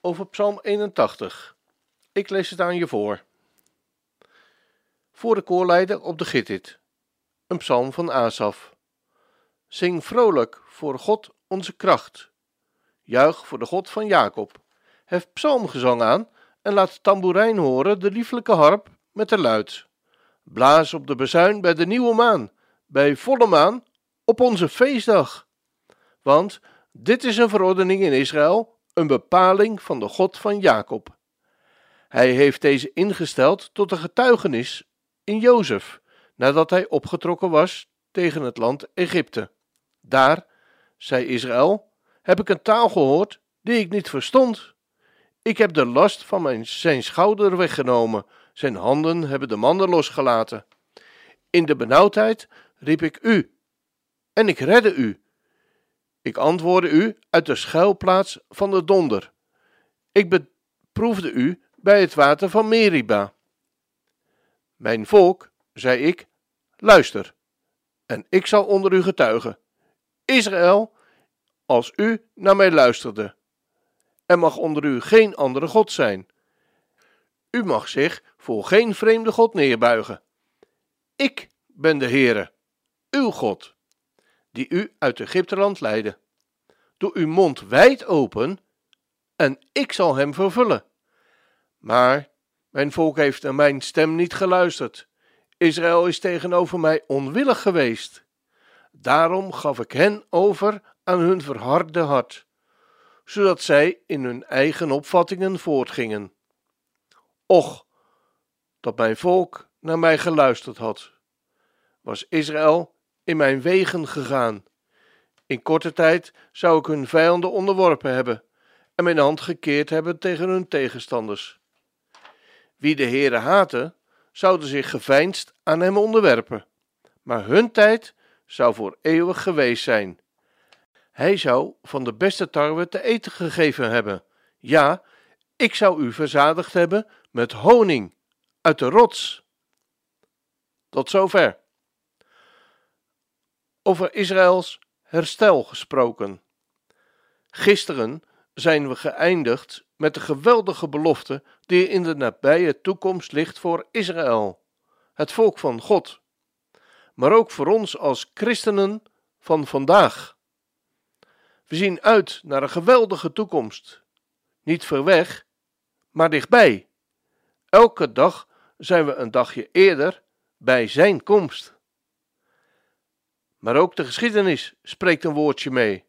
over Psalm 81. Ik lees het aan je voor. Voor de koorleider op de Gittit. Een psalm van Asaf. Zing vrolijk voor God onze kracht. Juich voor de God van Jacob. Hef psalmgezang aan en laat tamboerijn horen, de lieflijke harp met de luid. Blaas op de bezuin bij de nieuwe maan, bij volle maan, op onze feestdag. Want dit is een verordening in Israël, een bepaling van de God van Jacob. Hij heeft deze ingesteld tot een getuigenis in Jozef, nadat hij opgetrokken was tegen het land Egypte. Daar, zei Israël, heb ik een taal gehoord die ik niet verstond. Ik heb de last van mijn, zijn schouder weggenomen, zijn handen hebben de mannen losgelaten. In de benauwdheid riep ik u, en ik redde u. Ik antwoordde u uit de schuilplaats van de donder. Ik beproefde u bij het water van Meriba. Mijn volk, zei ik, luister, en ik zal onder u getuigen. Israël, als u naar mij luisterde. Er mag onder u geen andere God zijn. U mag zich voor geen vreemde God neerbuigen. Ik ben de Heere, uw God die u uit Egypteland leidde. Doe uw mond wijd open en ik zal hem vervullen. Maar mijn volk heeft naar mijn stem niet geluisterd. Israël is tegenover mij onwillig geweest. Daarom gaf ik hen over aan hun verharde hart, zodat zij in hun eigen opvattingen voortgingen. Och, dat mijn volk naar mij geluisterd had. Was Israël in mijn wegen gegaan. In korte tijd zou ik hun vijanden onderworpen hebben en mijn hand gekeerd hebben tegen hun tegenstanders. Wie de Heere haatte, zouden zich geveinsd aan hem onderwerpen, maar hun tijd zou voor eeuwig geweest zijn. Hij zou van de beste tarwe te eten gegeven hebben. Ja, ik zou u verzadigd hebben met honing uit de rots. Tot zover over Israëls herstel gesproken. Gisteren zijn we geëindigd met de geweldige belofte die in de nabije toekomst ligt voor Israël, het volk van God, maar ook voor ons als christenen van vandaag. We zien uit naar een geweldige toekomst, niet ver weg, maar dichtbij. Elke dag zijn we een dagje eerder bij Zijn komst. Maar ook de geschiedenis spreekt een woordje mee.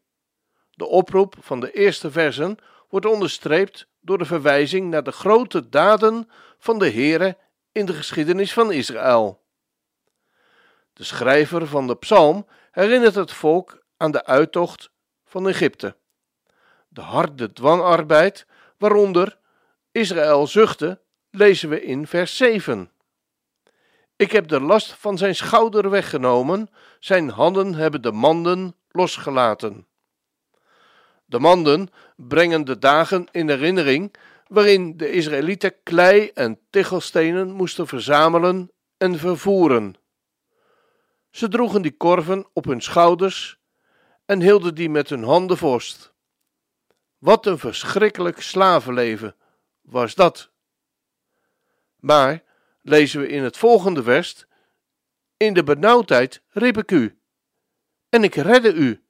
De oproep van de eerste versen wordt onderstreept door de verwijzing naar de grote daden van de Heere in de geschiedenis van Israël. De schrijver van de psalm herinnert het volk aan de uittocht van Egypte. De harde dwangarbeid waaronder Israël zuchtte, lezen we in vers 7. Ik heb de last van zijn schouder weggenomen, zijn handen hebben de manden losgelaten. De manden brengen de dagen in herinnering waarin de Israëlieten klei en tichelstenen moesten verzamelen en vervoeren. Ze droegen die korven op hun schouders en hielden die met hun handen vast. Wat een verschrikkelijk slavenleven was dat! Maar lezen we in het volgende vers: In de benauwdheid riep ik u, en ik redde u.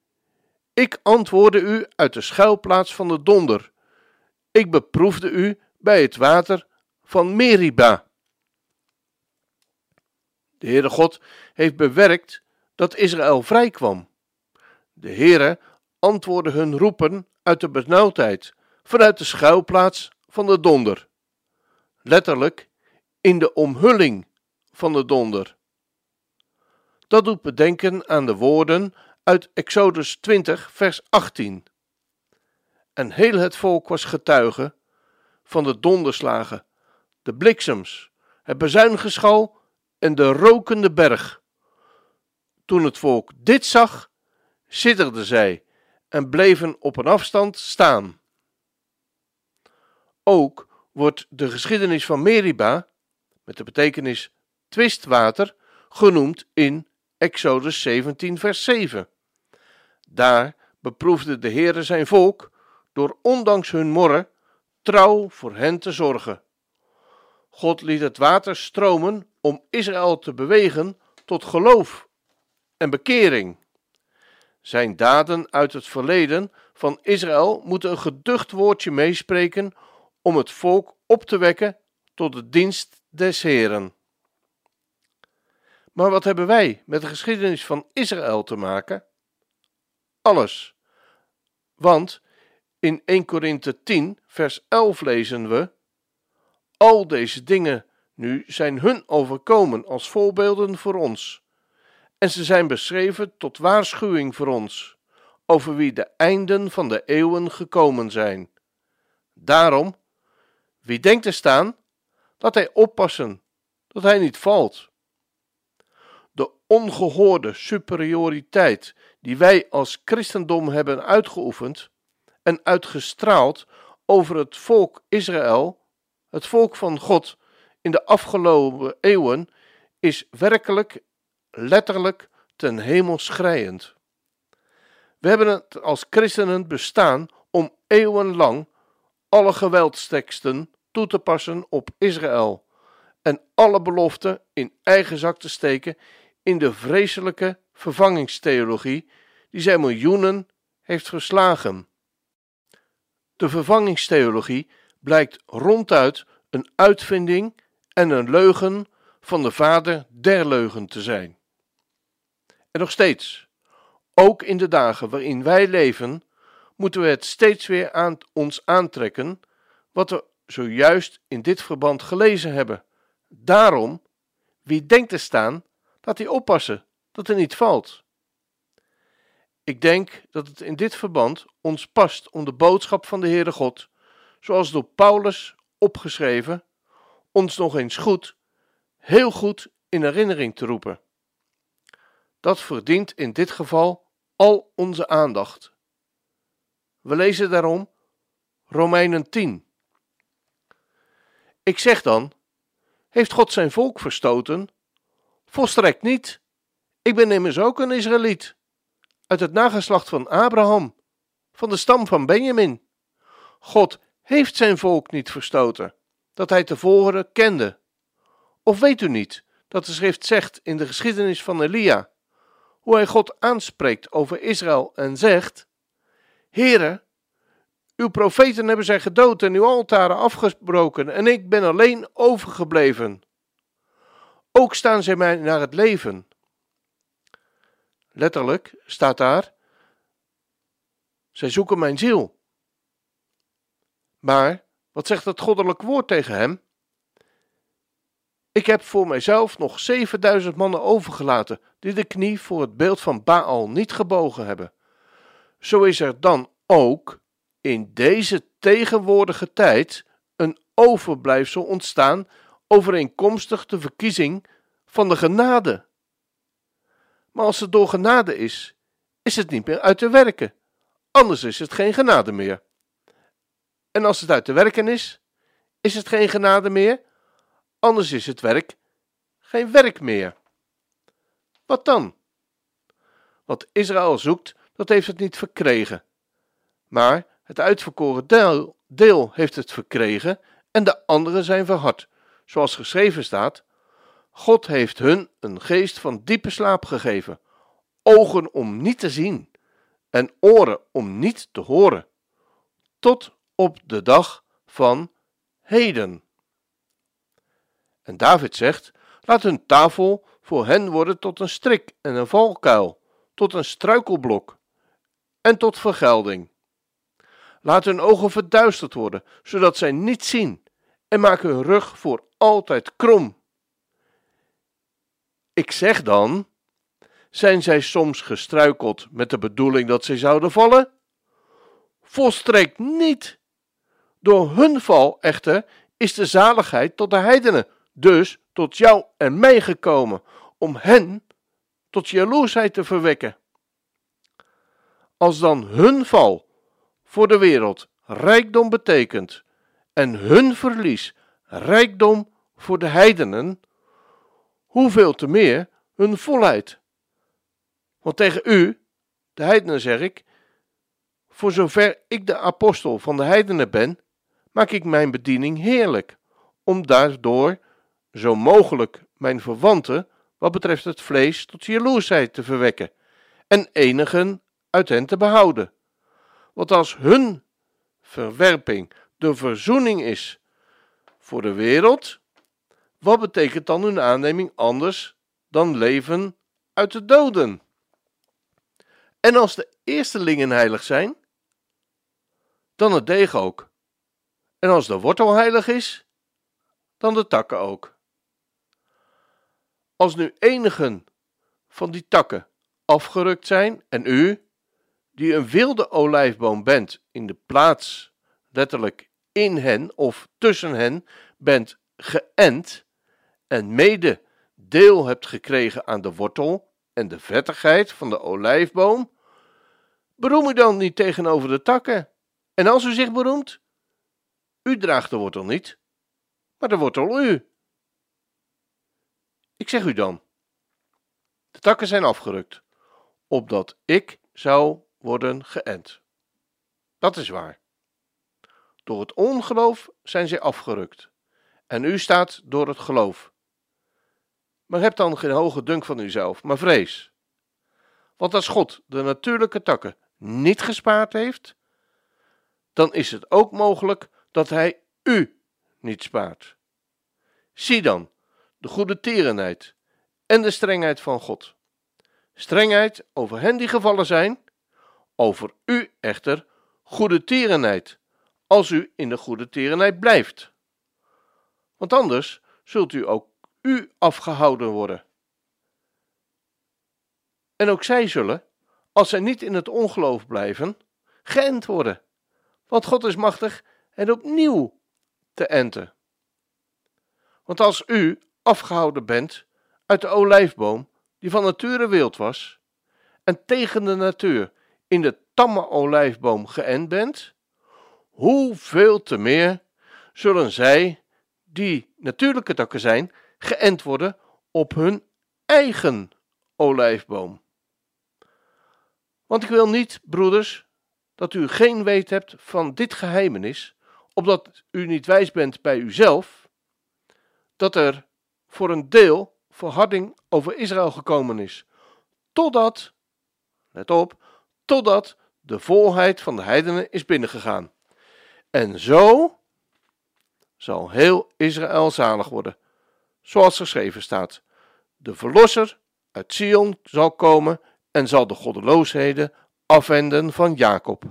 Ik antwoordde u uit de schuilplaats van de donder. Ik beproefde u bij het water van Meriba. De Heere God heeft bewerkt dat Israël vrij kwam. De Heere antwoordde hun roepen uit de benauwdheid, vanuit de schuilplaats van de donder. Letterlijk in de omhulling van de donder. Dat doet bedenken aan de woorden uit Exodus 20, vers 18. En heel het volk was getuige, van de donderslagen, de bliksems, het bezuingeschal en de rokende berg. Toen het volk dit zag, sidderden zij en bleven op een afstand staan. Ook wordt de geschiedenis van Meriba, met de betekenis twistwater, genoemd in Exodus 17, vers 7. Daar beproefde de Heere zijn volk door ondanks hun morren trouw voor hen te zorgen. God liet het water stromen om Israël te bewegen tot geloof en bekering. Zijn daden uit het verleden van Israël moeten een geducht woordje meespreken om het volk op te wekken tot de dienst des Heren. Maar wat hebben wij met de geschiedenis van Israël te maken? Alles. Want in 1 Korinthe 10, vers 11 lezen we: Al deze dingen nu zijn hun overkomen als voorbeelden voor ons. En ze zijn beschreven tot waarschuwing voor ons, over wie de einden van de eeuwen gekomen zijn. Daarom, wie denkt te staan, laat hij oppassen dat hij niet valt. De ongehoorde superioriteit die wij als christendom hebben uitgeoefend en uitgestraald over het volk Israël, het volk van God, in de afgelopen eeuwen, is werkelijk, letterlijk ten hemel schrijend. We hebben het als christenen bestaan om eeuwenlang alle geweldsteksten toe te passen op Israël en alle beloften in eigen zak te steken in de vreselijke vervangingstheologie die zij miljoenen heeft verslagen. De vervangingstheologie blijkt ronduit een uitvinding en een leugen van de vader der leugen te zijn. En nog steeds, ook in de dagen waarin wij leven, moeten we het steeds weer aan ons aantrekken wat we zojuist in dit verband gelezen hebben. Daarom, wie denkt te staan, laat hij oppassen dat er niet valt. Ik denk dat het in dit verband ons past om de boodschap van de Heere God, zoals door Paulus opgeschreven, ons nog eens goed, heel goed in herinnering te roepen. Dat verdient in dit geval al onze aandacht. We lezen daarom Romeinen 10. Ik zeg dan: Heeft God zijn volk verstoten? Volstrekt niet. Ik ben immers ook een Israëliet, uit het nageslacht van Abraham, van de stam van Benjamin. God heeft zijn volk niet verstoten, dat hij tevoren kende. Of weet u niet dat de schrift zegt in de geschiedenis van Elia, hoe hij God aanspreekt over Israël en zegt: Heere, uw profeten hebben zij gedood en uw altaren afgebroken, en ik ben alleen overgebleven. Ook staan zij mij naar het leven. Letterlijk staat daar: zij zoeken mijn ziel. Maar wat zegt het goddelijk woord tegen hem? Ik heb voor mijzelf nog 7000 mannen overgelaten die de knie voor het beeld van Baal niet gebogen hebben. Zo is er dan ook in deze tegenwoordige tijd een overblijfsel ontstaan overeenkomstig de verkiezing van de genade. Maar als het door genade is, is het niet meer uit te werken, anders is het geen genade meer. En als het uit te werken is, is het geen genade meer, anders is het werk geen werk meer. Wat dan? Wat Israël zoekt, dat heeft het niet verkregen. Maar het uitverkoren deel, deel heeft het verkregen en de anderen zijn verhard. Zoals geschreven staat: God heeft hun een geest van diepe slaap gegeven, ogen om niet te zien en oren om niet te horen, tot op de dag van heden. En David zegt: Laat hun tafel voor hen worden tot een strik en een valkuil, tot een struikelblok en tot vergelding. Laat hun ogen verduisterd worden, zodat zij niet zien, en maak hun rug voor altijd krom. Ik zeg dan: zijn zij soms gestruikeld met de bedoeling dat zij zouden vallen? Volstrekt niet. Door hun val echter is de zaligheid tot de heidenen, dus tot jou en mij gekomen, om hen tot jaloersheid te verwekken. Als dan hun val voor de wereld rijkdom betekent en hun verlies rijkdom voor de heidenen, hoeveel te meer hun volheid. Want tegen u, de heidenen zeg ik, voor zover ik de apostel van de heidenen ben, maak ik mijn bediening heerlijk, om daardoor zo mogelijk mijn verwanten wat betreft het vlees tot jaloersheid te verwekken en enigen uit hen te behouden. Want als hun verwerping de verzoening is voor de wereld, wat betekent dan hun aanneming anders dan leven uit de doden? En als de eerstelingen heilig zijn, dan het deeg ook. En als de wortel heilig is, dan de takken ook. Als nu enigen van die takken afgerukt zijn en u, die een wilde olijfboom bent, in de plaats, letterlijk in hen of tussen hen, bent geënt en mede deel hebt gekregen aan de wortel en de vettigheid van de olijfboom, beroem u dan niet tegenover de takken. En als u zich beroemt, u draagt de wortel niet, maar de wortel u. Ik zeg u dan, de takken zijn afgerukt, opdat ik zou worden geënt. Dat is waar. Door het ongeloof zijn zij afgerukt, en u staat door het geloof. Maar heb dan geen hoge dunk van uzelf, maar vrees. Want als God de natuurlijke takken niet gespaard heeft, dan is het ook mogelijk dat Hij u niet spaart. Zie dan de goede tierenheid en de strengheid van God. Strengheid over hen die gevallen zijn, over u echter goede tierenheid, als u in de goede tierenheid blijft. Want anders zult u ook u afgehouden worden. En ook zij zullen, als zij niet in het ongeloof blijven, geënt worden. Want God is machtig en opnieuw te enten. Want als u afgehouden bent uit de olijfboom, die van nature wild was, en tegen de natuur in de tamme olijfboom geënt bent, hoeveel te meer zullen zij, die natuurlijke takken zijn, geënt worden op hun eigen olijfboom. Want ik wil niet, broeders, dat u geen weet hebt van dit geheimenis, opdat u niet wijs bent bij uzelf, dat er voor een deel verharding over Israël gekomen is, totdat, let op, totdat de volheid van de heidenen is binnengegaan. En zo zal heel Israël zalig worden, zoals geschreven staat. De verlosser uit Sion zal komen en zal de goddeloosheden afwenden van Jacob.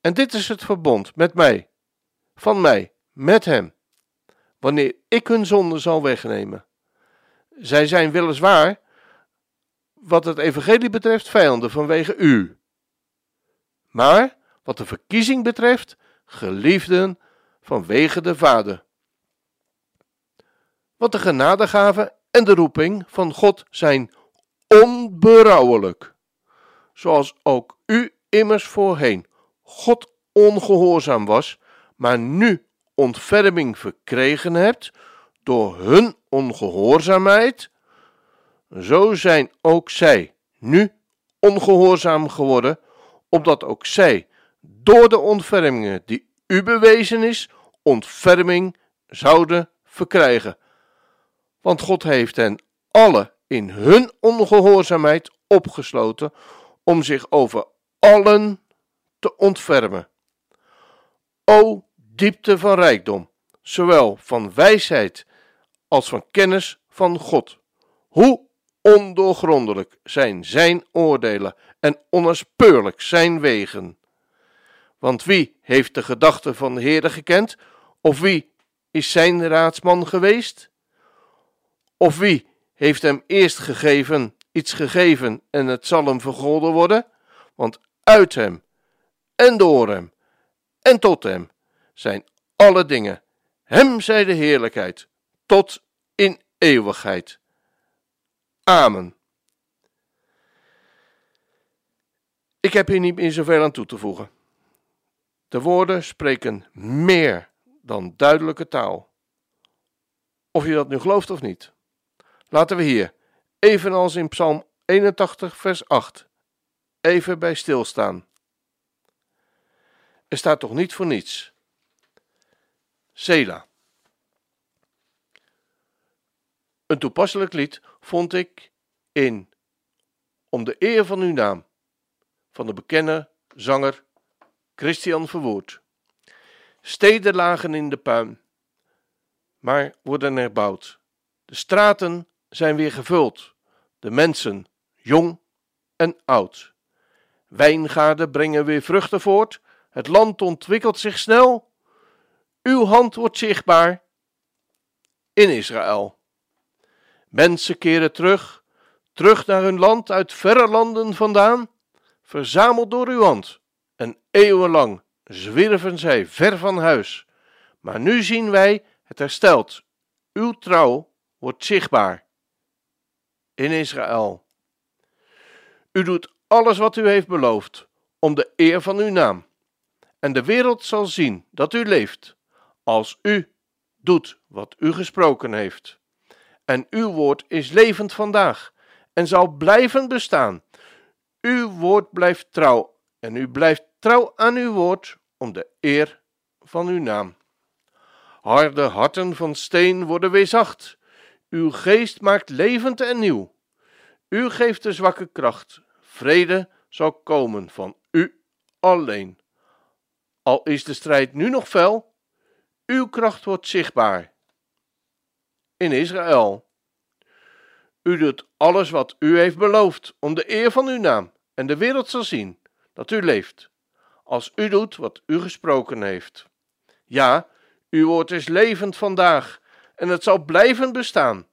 En dit is het verbond met mij, van mij, met hem, wanneer ik hun zonde zal wegnemen. Zij zijn weliswaar, wat het evangelie betreft, vijanden vanwege u. Maar wat de verkiezing betreft, geliefden vanwege de Vader. Wat de genadegave en de roeping van God zijn onberouwelijk, zoals ook u immers voorheen God ongehoorzaam was, maar nu ontferming verkregen hebt door hun ongehoorzaamheid, zo zijn ook zij nu ongehoorzaam geworden, opdat ook zij door de ontfermingen die u bewezen is, ontferming zouden verkrijgen. Want God heeft hen alle in hun ongehoorzaamheid opgesloten om zich over allen te ontfermen. O diepte van rijkdom, zowel van wijsheid als van kennis van God. Hoe ondoorgrondelijk zijn zijn oordelen en onnaspeurlijk zijn wegen. Want wie heeft de gedachten van de Heere gekend? Of wie is zijn raadsman geweest? Of wie heeft hem eerst gegeven, iets gegeven en het zal hem vergolden worden? Want uit hem en door hem en tot hem zijn alle dingen. Hem zij de heerlijkheid, tot in eeuwigheid. Amen. Ik heb hier niet meer zoveel aan toe te voegen. De woorden spreken meer dan duidelijke taal. Of je dat nu gelooft of niet. Laten we hier, evenals in Psalm 81, vers 8, even bij stilstaan. Er staat toch niet voor niets. Sela. Een toepasselijk lied vond ik in Om de eer van uw naam van de bekende zanger Christian Verwoerd. Steden lagen in de puin, maar worden herbouwd. De straten zijn weer gevuld, de mensen, jong en oud. Wijngaarden brengen weer vruchten voort, het land ontwikkelt zich snel. Uw hand wordt zichtbaar in Israël. Mensen keren terug, terug naar hun land uit verre landen vandaan, verzameld door uw hand. En eeuwenlang zwierven zij ver van huis. Maar nu zien wij het hersteld. Uw trouw wordt zichtbaar in Israël. U doet alles wat u heeft beloofd, om de eer van uw naam. En de wereld zal zien dat u leeft, als u doet wat u gesproken heeft. En uw woord is levend vandaag en zal blijven bestaan. Uw woord blijft trouw en u blijft trouw aan uw woord om de eer van uw naam. Harde harten van steen worden weer zacht. Uw geest maakt levend en nieuw. U geeft de zwakke kracht. Vrede zal komen van u alleen. Al is de strijd nu nog fel, uw kracht wordt zichtbaar. In Israël. U doet alles wat u heeft beloofd om de eer van uw naam en de wereld zal zien dat u leeft, als u doet wat u gesproken heeft. Ja, uw woord is levend vandaag en het zal blijven bestaan.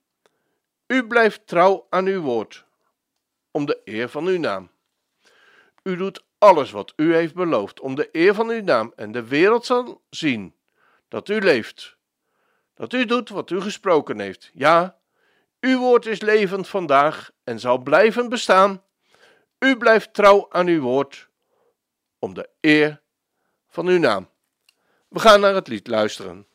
U blijft trouw aan uw woord, om de eer van uw naam. U doet alles wat u heeft beloofd, om de eer van uw naam en de wereld zal zien dat u leeft, dat u doet wat u gesproken heeft. Ja, uw woord is levend vandaag en zal blijven bestaan. U blijft trouw aan uw woord, om de eer van uw naam. We gaan naar het lied luisteren.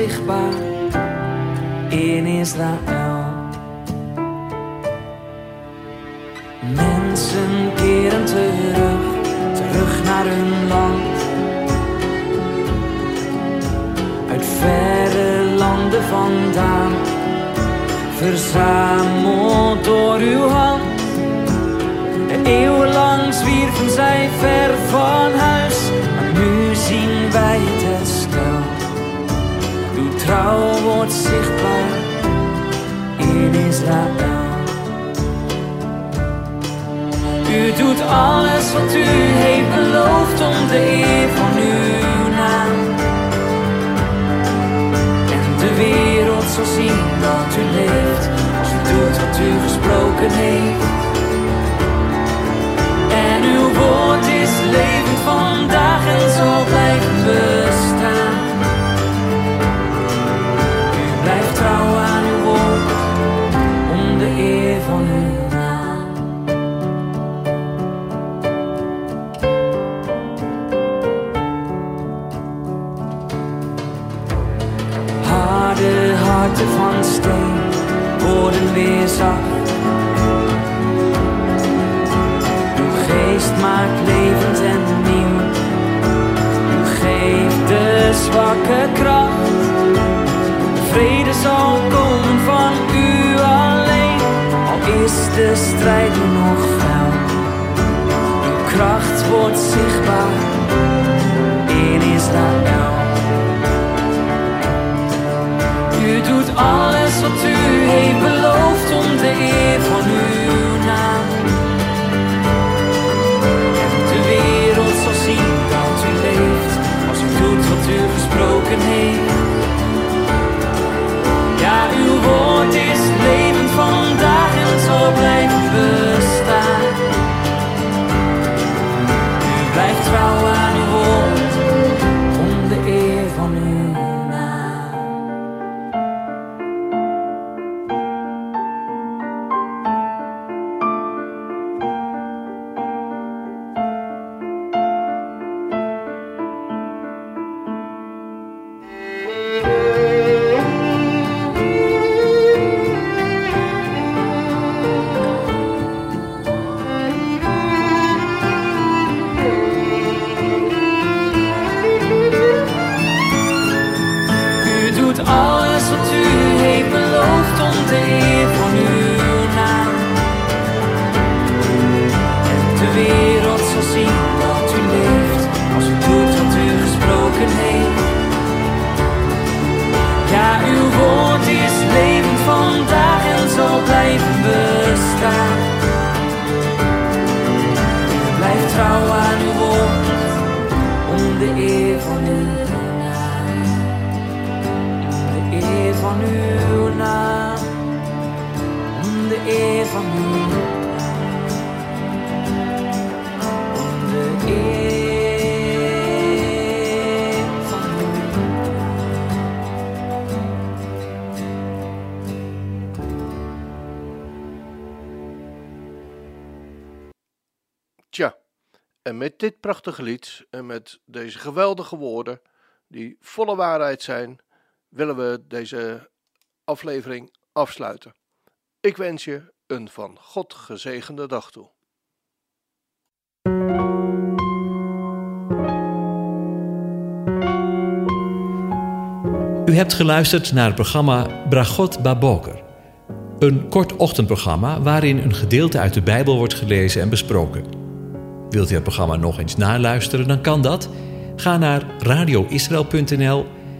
Zichtbaar in Israël. Mensen keren terug, terug naar hun land. Uit verre landen vandaan, verzameld door uw hand. Eeuwenlang zwierven zij ver van huis, trouw wordt zichtbaar in Israël. U doet alles wat u heeft beloofd om de eer van uw naam. En de wereld zal zien dat u leeft, als u doet wat u gesproken heeft. En uw woord is levend weer zacht. Uw geest maakt levend en nieuw. U geeft de zwakke kracht. Vrede zal komen van u alleen, al is de strijd nog fel. Uw kracht wordt zichtbaar in Israël. U doet alles wat u gesproken heeft. Om de van Tja, en met dit prachtige lied en met deze geweldige woorden, die volle waarheid zijn, willen we deze aflevering afsluiten. Ik wens je een van God gezegende dag toe. U hebt geluisterd naar het programma Bragot Baboker. Een kort ochtendprogramma waarin een gedeelte uit de Bijbel wordt gelezen en besproken. Wilt u het programma nog eens naluisteren, dan kan dat. Ga naar radioisrael.nl